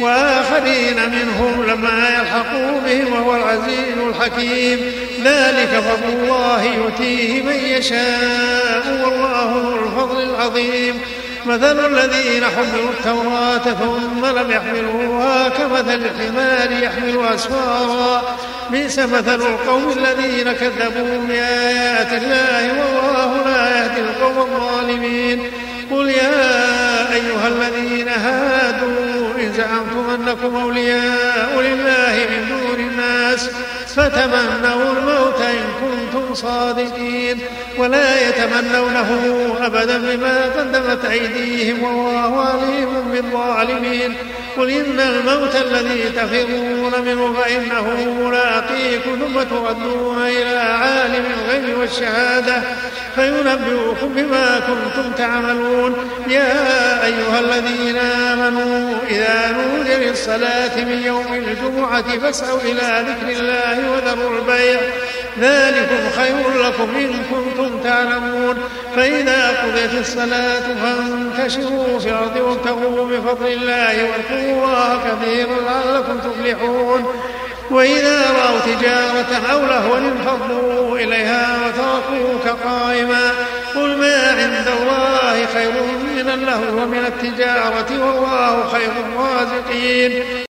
وآخرين منهم لما يلحقوا بهم وهو العزيز الحكيم. ذلك فضل الله يؤتيه من يشاء والله ذو الفضل العظيم. مثل الذين حملوا التوراة ثم لم يحملوها كمثل الحمار يحمل أسفارا. بئس مثل القوم الذين كذبوا بآيات الله والله أنكم أولياء لله من دون الناس فتمنوا الموت إن كنتم صادقين ولا يتمنونه أبدا بما قدمت أيديهم والله عليم بالظالمين قل إن الموت الذي تفرون منه فإنه ملاقيكم ثم تردون إلى عالم الغيب والشهادة فينبئكم بما كنتم تعملون. يا أيها الذين آمنوا إذا نودي للصلاة من يوم الجمعة فاسعوا إلى ذكر الله وذروا البيع. ذلكم خير لكم إن كنتم تعلمون. فإذا قضيت الصلاة فانتشروا في الأرض وابتغوا بفضل الله واذكروا الله كثيرا لعلكم تفلحون. وإذا رأوا تجارة أو لهوا انفضوا إليها خير من التجارة والله خير الرازقين.